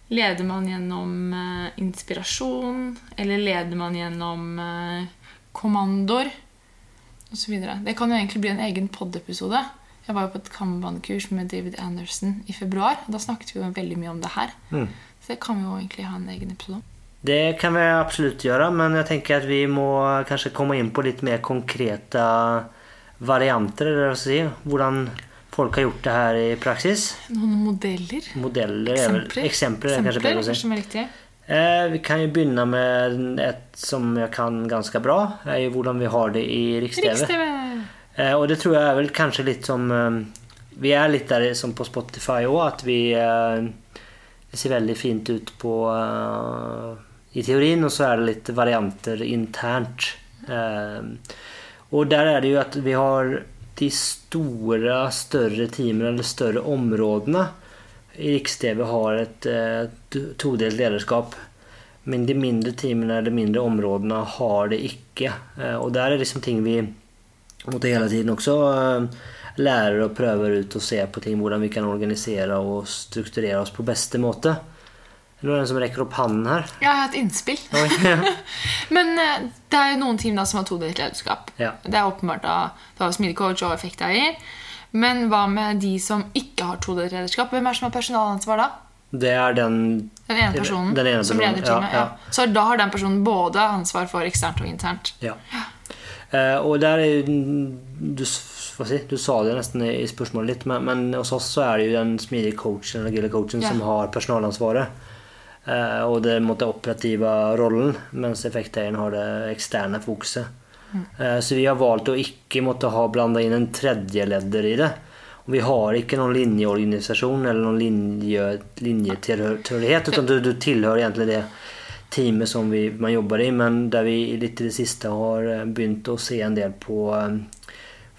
Leder man gjennom eh, inspirasjon, eller leder man gjennom eh, kommandoer osv.? Det kan jo egentlig bli en egen pod-episode. Jeg var jo på et Kanban-kurs med David Anderson i februar. og Da snakket vi jo veldig mye om det her. Mm. Så det kan vi jo egentlig ha en egen episode om. Det kan vi absolutt gjøre, men jeg tenker at vi må kanskje komme inn på litt mer konkrete varianter. Eller hva skal si, hvordan folk har gjort det her i praksis. Noen modeller? Modeller er vel Eksempler? Eksempler er kanskje bedre som er riktig. Eh, vi kan jo begynne med et som jeg kan ganske bra. er jo hvordan vi har det i Riks-TV. Eh, og det tror jeg er vel kanskje litt som eh, Vi er litt der som på Spotify òg, at vi eh, Det ser veldig fint ut på eh, i teorien, og så er det litt varianter internt. Og der er det jo at vi har de store, større teamene eller større områdene i Riks-TV har et eh, todelt lederskap. Men de mindre teamene eller mindre områdene har det ikke. Eh, og der er liksom ting vi måtte hele tiden også eh, lærer og prøver ut og ser på ting, hvordan vi kan organisere og strukturere oss på beste måte. Er noen som rekker opp hånden her? Jeg har et innspill. Oi. (laughs) Men eh, det er jo noen team da som har todelt lederskap. Ja. Det er åpenbart da du har smidig coach og effekteier. Men hva med de som ikke har todelt lederskap? Hvem er det som har personalansvar da? Det er den Den ene personen Den ene som leder teamet. ja, Ja, Så da har den personen både ansvar for eksternt og internt. Ja. Eh, og der er du, si, du sa det nesten i spørsmålet litt, men, men hos oss så er det jo den smidige coachen eller coachen Ja. som har personalansvaret. Eh, og det måtte operative rollen, mens effekteieren har det eksterne fokuset. Eh, så vi har valgt å ikke måtte ha blanda inn en tredje ledder i det. Og vi har ikke noen linjeorganisasjon eller noen linje, linjetilhørighet, utan du, du tilhører egentlig det teamet som vi, man jobber i, men der vi litt i det siste har eh, begynt å se en del på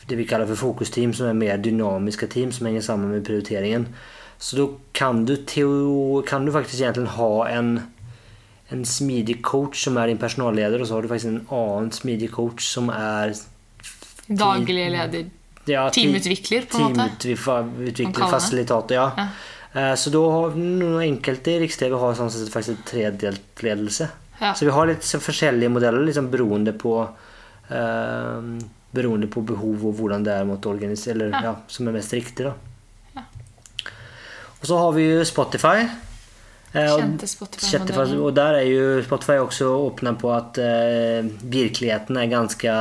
det vi kaller for fokusteam, som er mer dynamiske team som henger sammen med prioriteringen. Så da kan du, teo, kan du faktisk egentlig ha en, en smidig coach som er din personalleder, og så har du faktisk en annen smidig coach som er Daglig leder. ja, Teamutvikler, på en måte. Teamutvikler, fasilitator, ja. Ja. Eh, Så da har noen enkelte i Riks-TV har sånn sett faktisk en tredelt ledelse. Ja. Så vi har litt forskjellige modeller liksom beroende på eh, Beroende på behov og hvordan det er mot organisere, eller Ja. ja, som er mest riktig. da. Og så har vi jo Spotify. Eh, Kjente Spotify, og der er jo Spotify også åpne på at eh, virkeligheten er ganske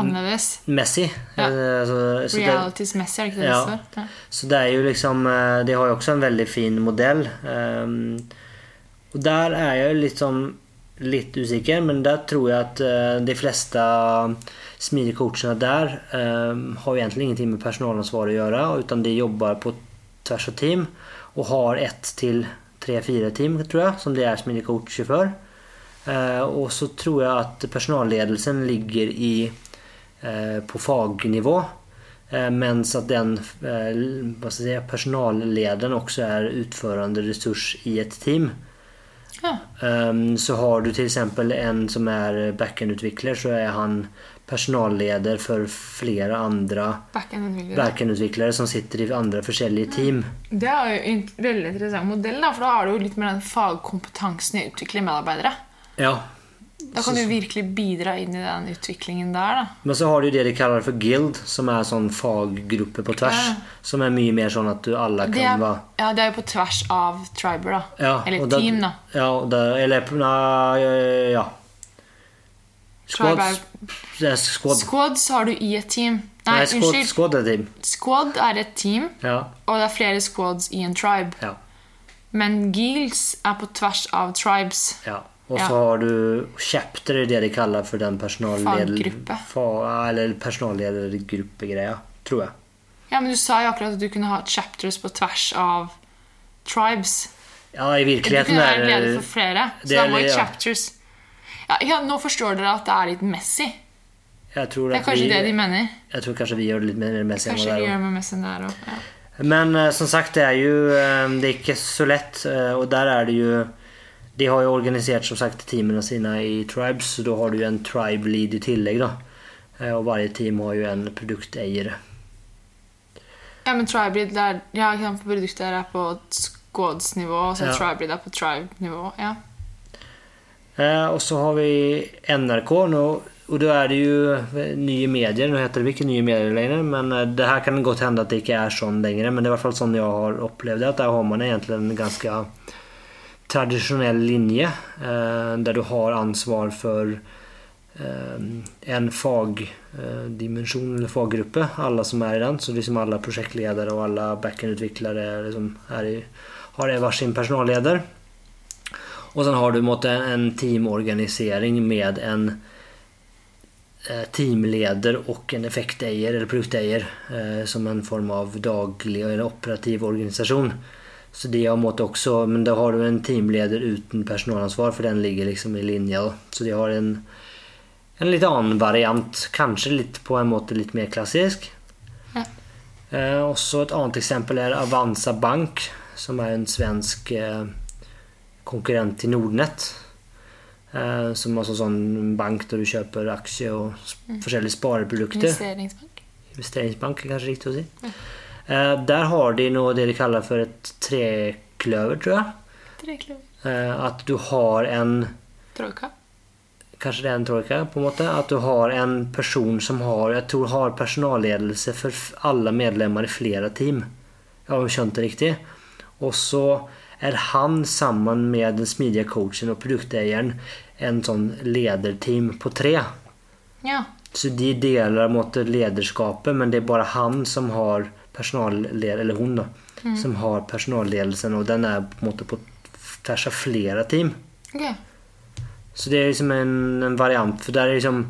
Annerledes. messy. Ja. Eh, så, så det, Realities-messig, er det ikke det Ja. det står? Ja. så det er jo liksom De har jo også en veldig fin modell. Um, og der er jeg jo sånn litt usikker, men der tror jeg at uh, de fleste smidige coachene der um, har jo egentlig ingenting med personalansvar å gjøre, utan de jobber på tvers av team og har ett til tre-fire team, tror jeg, som det er smidige coacher for. Eh, og så tror jeg at personalledelsen ligger i, eh, på fagnivå. Eh, mens at den si, personallederen også er utførende ressurs i et team. Ja. Um, så har du eksempel en som er backend-utvikler, så er han personalleder for flere andre Backend-utvikler. backend-utviklere som sitter i andre forskjellige team. Det er jo en veldig interessant modell, da, for da har du jo litt mer den fagkompetansen i å utvikle medarbeidere. Ja. Da kan du virkelig bidra inn i den utviklingen der. da. Men så har du det de kaller for guild, som er sånn faggruppe på tvers. Ja. Som er mye mer sånn at du alle kan er, være ja, det er jo på tvers av triber, da. ja, Eller team, da. Ja, det, eller nei, ja. Squad, Tribe squad. Squads har du i et team. Nei, Nei, squad, unnskyld. squad er team. Squad er et team, Ja, og det er flere squads i en tribe. ja, Men guilds er på tvers av tribes. ja. Og så har du chapter, er det de kaller for den personalleder... Faggruppe. Fa, eller personalledergruppegreia, tror jeg. Ja, men Du sa jo akkurat at du kunne ha chapters på tvers av tribes. Ja, i virkeligheten Du kunne være er leder for flere. Så da er må jo chapters ja, ja, Nå forstår dere at det er litt messy. Jeg tror, Det er kanskje vi, det de mener. jeg tror kanskje vi gjør det litt mer messig enn Kanskje det de der. med òg. Ja. Men eh, som sagt, det er jo eh, Det er ikke så lett, eh, og der er det jo de har jo organisert som sagt teamene sine i tribes, så da har du jo en tribe lead i tillegg. da. Og hver team har jo en produkteier. Ja, men tribe lead der Ja, produktet er på squads-nivå, og så Ja. Lead er på tribe-nivå. Ja. Eh, og så har vi NRK nå, og da er det jo eh, nye medier. Nå heter det ikke nye medier lenger, men eh, det her kan godt hende at det ikke er sånn lenger. Men det er i hvert fall sånn jeg har opplevd det, at der har man egentlig en ganske tradisjonell linje, eh, der du har ansvar for eh, en fagdimensjon eller faggruppe, alle som er i den. Så liksom alle prosjektledere og alle backend-utviklere liksom er i, har hver sin personalleder. Og sen har du måtte, en teamorganisering med en eh, teamleder og en effekteier eller produkteier eh, som en form av daglig eller operativ organisasjon. Så det har måte også, Men da har du en teamleder uten personalansvar, for den ligger liksom i linje. Så de har en, en litt annen variant. Kanskje litt på en måte litt mer klassisk. Ja. Eh, også et annet eksempel er Avanza Bank, som er en svensk eh, konkurrent til Nordnett. Eh, som er sånn bank der du kjøper aksjer og mm. forskjellige spareprodukter. Investeringsbank. Investeringsbank er kanskje riktig å si. Eh, der har de noe det de kaller for et trekløver, tror jeg. Trekløver. Eh, at du har en Troika. Kanskje det er en troika, på en måte. At du har en person som har jeg tror har personalledelse for alle medlemmer i flere team. Jeg har skjønt det riktig. Og så er han sammen med den smidige coachen og produkteieren en sånn lederteam på tre. Ja. Så de deler måte lederskapet, men det er bare han som har personalled eller hun da, som har personalledelsen, og den er på en måte på tvers av flere team. Okay. Så det er liksom en, en variant, for der er liksom,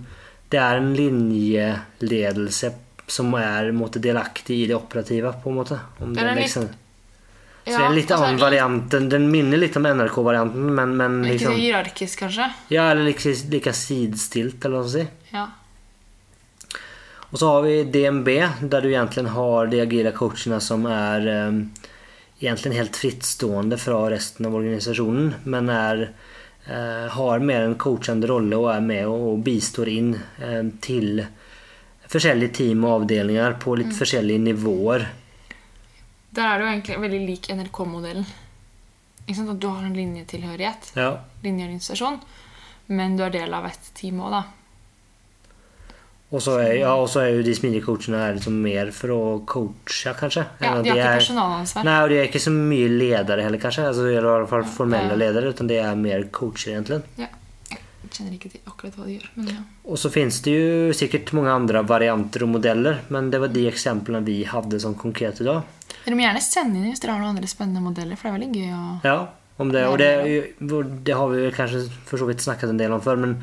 det er en linjeledelse som er måte, delaktig i det operative, på en måte. Om er det litt- liksom. Så det er en litt altså, annen variant. Den, minner litt om NRK-varianten, men, men liksom Ikke hierarkisk, kanskje? Ja, eller like, like sidestilt, eller hva skal si. Ja. Og så har vi DNB, der du egentlig har de agile coachene som er um, egentlig helt frittstående fra resten av organisasjonen, men er, uh, har mer en coachende rolle og er med og, og bistår inn eh, til forskjellige team og avdelinger på litt forskjellige nivåer. Der er det jo egentlig veldig lik NRK-modellen. At du har en linjetilhørighet, Ja. linjeorganisasjon, men du er del av et team òg, da. Og så er, ja, er jo de smidige er liksom mer for å coache, kanskje. Ja, de har ikke er- personalansvar. Nei, og de er ikke så mye ledere heller, kanskje. Altså, eller i hvert fall formelle ledere, utan de er mer coacher, egentlig. Ja. Jeg kjenner ikke til akkurat hva de gjør, men ja. Og så finnes det jo sikkert mange andre varianter og modeller, men det var de eksemplene vi hadde sånn konkret i dag. Dere må gjerne sende inn hvis dere har noen andre spennende modeller, for det er veldig gøy å Ja, om det, og det, det har vi kanskje for så vidt snakket en del om før, men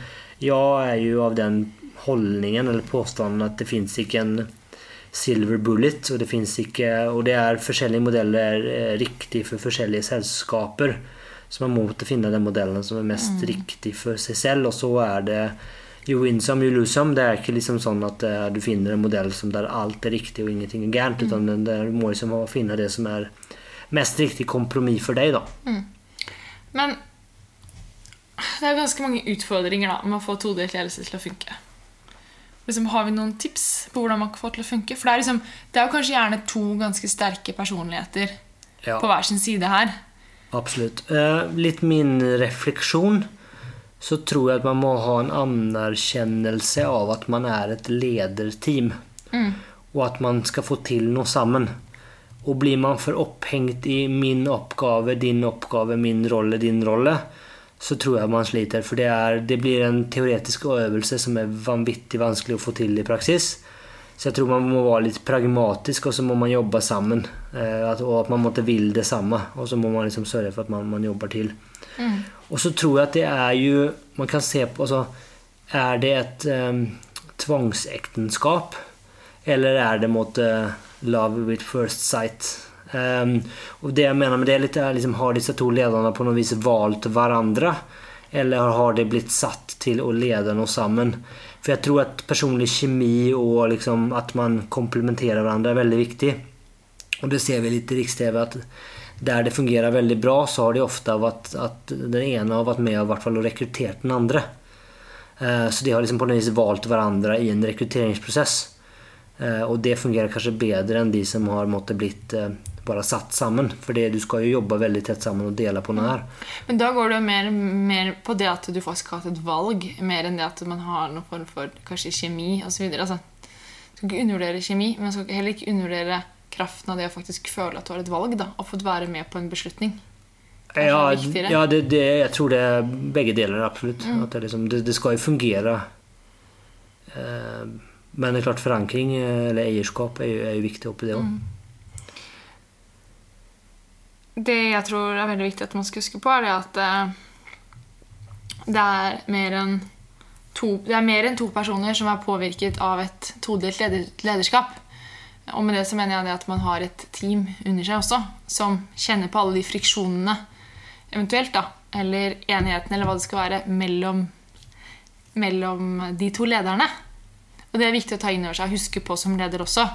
jeg er jo av den holdningen eller påstanden at det finnes ikke en silver bullet, og det finnes ikke, og det er forskjellige modeller eh, riktig for forskjellige selskaper. Så man må finne den modellen som er mest riktig for seg selv, og så er det you win some, you lose some. Det er ikke liksom sånn at uh, du finner en modell som der alt er riktig og ingenting er gærent, utan det, du må liksom finne det som er mest riktig kompromiss for deg, da. Men det er ganske mange utfordringer da, med å få todelt ledelse til å funke. Liksom, har vi noen tips på hvordan man kan få til å funke? For det er, liksom, det er jo kanskje gjerne to ganske sterke personligheter Ja. på hver sin side her. Absolutt. Uh, litt min refleksjon så tror jeg at man må ha en anerkjennelse av at man er et lederteam. Og at man skal få til noe sammen. Og blir man for opphengt i min oppgave, din oppgave, min rolle, din rolle, så tror jeg man sliter. For det, er, det blir en teoretisk øvelse som er vanvittig vanskelig å få til i praksis. Så jeg tror man må være litt pragmatisk, og så må man jobbe sammen. Eh, og at man måtte vil det samme. Og så må man liksom sørge for at man, man jobber til. Og så tror jeg at det er jo Man kan se på altså, Er det et um, tvangsekteskap? Eller er det måte love with first sight? Um, og det jeg mener med det litt, er liksom, Har disse to lederne på noe vis valgt hverandre? Eller har de blitt satt til å lede noe sammen? For jeg tror at personlig kjemi og liksom, at man komplementerer hverandre, er veldig viktig. Og det ser vi litt i Riks-TV at der det fungerer veldig bra, så har det ofte vært at den ene har vært med og, rekruttert den andre. Eh, så de har liksom på en vis valgt hverandre i en rekrutteringsprosess. Eh, og det fungerer kanskje bedre enn de som har måttet blitt eh, bare satt sammen. For du skal jo jobbe veldig tett sammen og dele på noe her. Men da går det jo mer, mer på det at du faktisk har hatt et valg, mer enn det at man har noen form for kanskje kjemi osv. Altså, du skal ikke undervurdere kjemi, men man skal heller ikke undervurdere kraften av det å faktisk føle at du har et valg, da, og fått være med på en beslutning. Ja, ja det, det, jeg tror det er begge deler, absolutt. At det, liksom, det, det skal jo fungere. Eh, men det er klart forankring, eh, eller eierskap, er jo, er jo viktig oppi det òg. Det jeg tror er veldig viktig at man skal huske på, er at eh, det er mer enn to, det mer enn to personer som er påvirket av et todelt leder, lederskap. Og med det så mener jeg at man har et team under seg også, som kjenner på alle de friksjonene eventuelt, da, eller enigheten, eller hva det skal være, mellom, mellom de to lederne. Og det er viktig å ta inn over seg og huske på som leder også.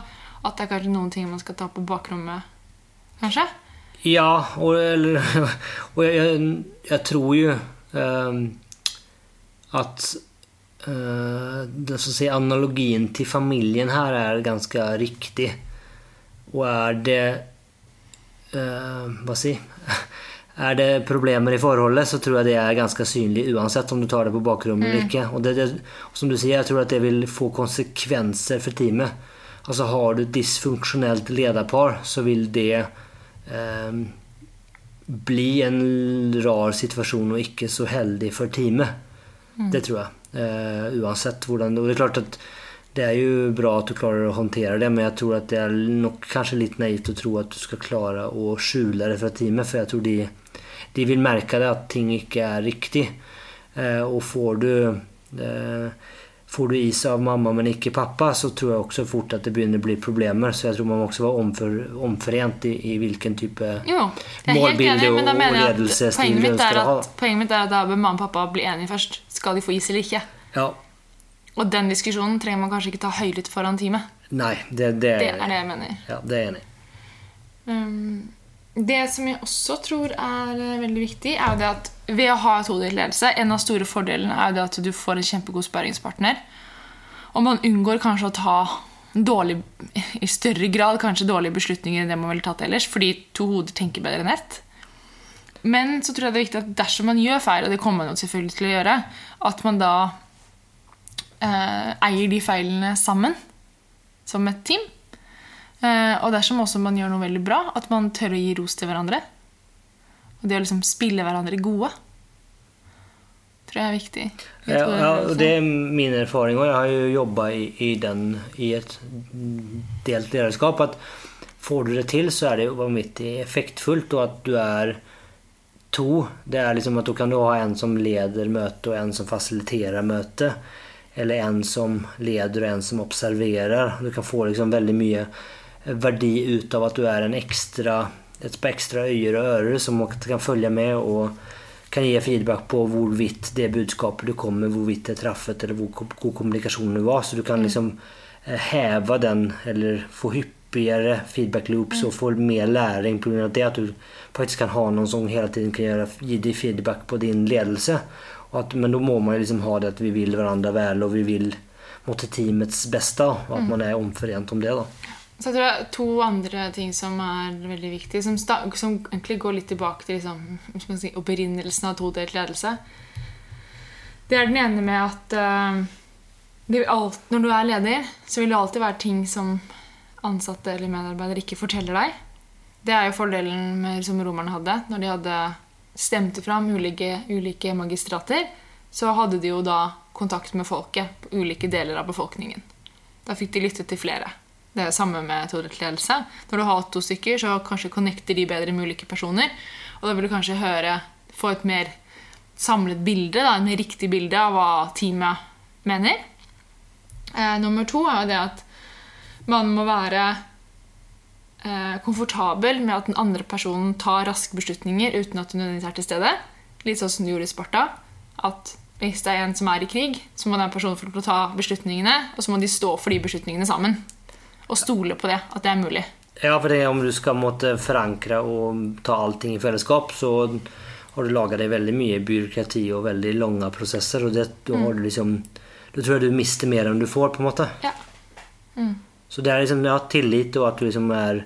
At det er kanskje noen ting man skal ta på bakrommet, kanskje. Ja, og, eller, (laughs) og jeg, jeg, tror jo um, at det, så å si, analogien til familien her er ganske riktig. Og er det eh, Hva si Er det problemer i forholdet, så tror jeg det er ganske synlig uansett om du tar det på bakrommet eller ikke. Og det, det, som du sier, jeg tror at det vil få konsekvenser for teamet. Altså Har du et dysfunksjonelt lederpar, så vil det eh, bli en rar situasjon og ikke så heldig for teamet. Det tror jeg. Eh, uansett hvordan Og det er klart at det er jo bra at du klarer å håndtere det, men jeg tror at det er nok kanskje litt naivt å tro at du skal klare å skjule det fra teamet, for jeg tror de, de vil merke det at ting ikke er riktig. Eh, og får du eh, Får du is av mamma, men ikke pappa, så tror jeg også fort at det begynner å bli problemer. Så jeg tror man må også være omfor, omforent i, i hvilken type Jo, er Målbilde og- og ledelsesstil er ønsker å ha, poenget mitt er at da bør mamma og pappa bli enige først. Skal de få is eller ikke? Ja. Og den diskusjonen trenger man kanskje ikke ta høylytt foran teamet. Nei, det, det, Det er det jeg mener. Ja, det er jeg enig i. Um, det som jeg også tror er eh, veldig viktig, er det at ved å ha todelt ledelse En av store fordelene er det at du får en kjempegod sparringspartner. Og man unngår kanskje å ta dårlig, i større grad kanskje dårlige beslutninger enn det man ville tatt ellers, fordi to hoder tenker bedre enn ett. Men så tror jeg det er viktig at dersom man gjør feil, og det kommer man selvfølgelig til å gjøre, at man da eh, eier de feilene sammen, som et team. Eh, og dersom også man gjør noe veldig bra, at man tør å gi ros til hverandre. Og det å liksom spille hverandre gode, tror jeg er viktig. Jeg Ja, ja, det er min erfaring, og jeg har jo jobba i, i, den, i et delt lederskap, at får du det til, så er det vanvittig effektfullt, og at du er to. Det er liksom at du kan ha en som leder møtet, og en som fasiliterer møtet. Eller en som leder, og en som observerer. Du kan få liksom veldig mye verdi ut av at du er en ekstra, et par ekstra øyer og ører som kan følge med og kan gi feedback på hvorvidt det budskapet du kom med, hvorvidt det traffet, eller hvor god kommunikasjonen var. Så du kan liksom eh, heve den, eller få hyppigere feedback loops og få mer læring pga. det. At du faktisk kan ha noen som hele tiden kan gi deg feedback på din ledelse. At, men da må man liksom ha det at vi vil hverandre vel, og vi vil mot teamets beste. Og at man er omforent om det. da. Så jeg tror det er to andre ting som er veldig viktige, som, som egentlig går litt tilbake til liksom, si, opprinnelsen av todelt ledelse. Det er den ene med at uh, alt, når du er leder, så vil det alltid være ting som ansatte eller medarbeidere ikke forteller deg. Det er jo fordelen med, som romerne hadde. Når de hadde stemte fram ulike, ulike magistrater, så hadde de jo da kontakt med folket på ulike deler av befolkningen. Da fikk de lytte til flere. Det er det samme med todelt ledelse. Når du har to stykker, så kanskje connecter de bedre med ulike personer. Og da vil du kanskje høre, få et mer samlet bilde, da, et mer riktig bilde av hva teamet mener. Eh, nummer to er jo det at man må være eh, komfortabel med at den andre personen tar raske beslutninger uten at du nødvendigvis er til stede. Litt sånn som du gjorde i Sparta. At hvis det er en som er i krig, så må den personen få ta beslutningene, og så må de stå for de beslutningene sammen. Og stole på det, at det er mulig. Ja, for det, om du skal måtte forankre og ta allting i fellesskap, så har du laga deg veldig mye byråkrati og veldig lange prosesser. Og det, da har du liksom Da tror jeg du mister mer enn du får, på en måte. Ja. Så det er liksom ja, tillit, og at du liksom er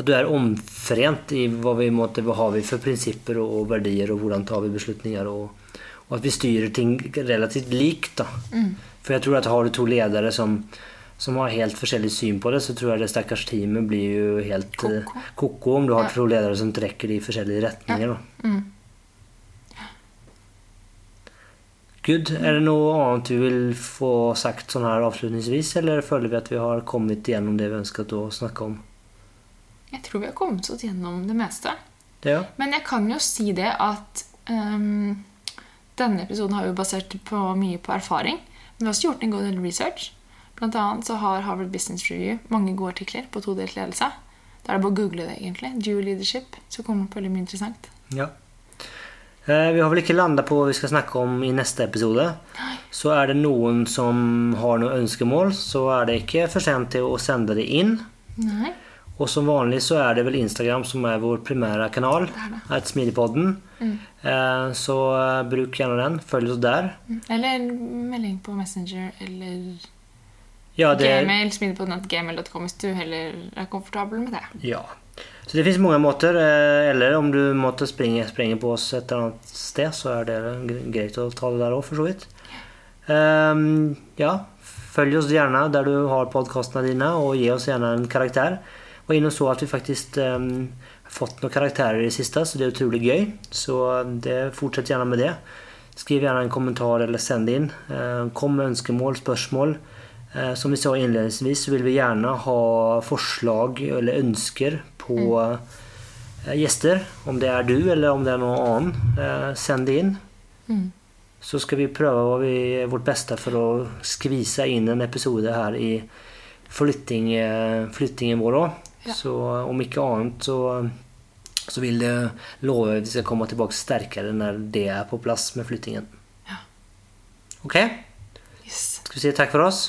at du er omforent i hva, vi måtte, hva har vi for prinsipper og, og verdier, og hvordan tar vi beslutninger. Og, og at vi styrer ting relativt likt. da. For jeg tror at har du to ledere som, som har helt forskjellig syn på det, så tror jeg det stakkars teamet blir jo helt eh, Koko. ko-ko om du har Ja. to ledere som trekker i forskjellige retninger. Ja. Mm. Good. Er det noe annet du vil få sagt sånn her avslutningsvis, eller føler vi at vi har kommet gjennom det vi ønsket å snakke om? Jeg tror vi har kommet oss gjennom det meste. Ja. Men jeg kan jo si det at um, denne episoden har jo basert på mye på erfaring. Men vi har også gjort en god del research. Blant annet så har Harvard Business Review mange gode artikler på todelt ledelse. Da er det bare å google det, egentlig. Dual leadership. Så kommer det på veldig mye interessant. Ja. Eh, Vi har vel ikke landa på hva vi skal snakke om i neste episode. Så er det noen som har noen ønskemål, så er det ikke for sent til å sende det inn. Nei. Og som vanlig så er det vel Instagram som er vår primære kanal. Det er det. Er Smidigpodden. Eh, Så eh, bruk gjerne den. Følg oss der. Eller en melding på Messenger eller Ja, det, gmail. Smidigpodden.gmail.com hvis du heller er komfortabel med det. ja. Så det finnes mange måter. eh, Eller om du måtte springe, springe, på oss et eller annet sted, så er det greit å ta det der òg, for så vidt. Um, ja, følg oss gjerne der du har podkastene dine, og gi oss gjerne en karakter. Og inn og så at vi faktisk um, har fått noen karakterer i det siste, så det er utrolig gøy. Så det, fortsett gjerne med det. Skriv gjerne en kommentar eller send inn. Eh, Kom med ønskemål, spørsmål. Eh, Som vi sa innledningsvis, så vil vi gjerne ha forslag eller ønsker på mm. gjester. Om det er du, eller om det er noen annen. Eh, Send det inn. Mm. Så skal vi prøve vi, vårt beste for å skvise inn en episode her i flytting, eh, flyttingen vår òg. Ja. Så om ikke annet så, så vil det love at vi skal komme tilbake sterkere når det er på plass med flyttingen. Ja. Ok? Yes. Skal vi si takk for oss?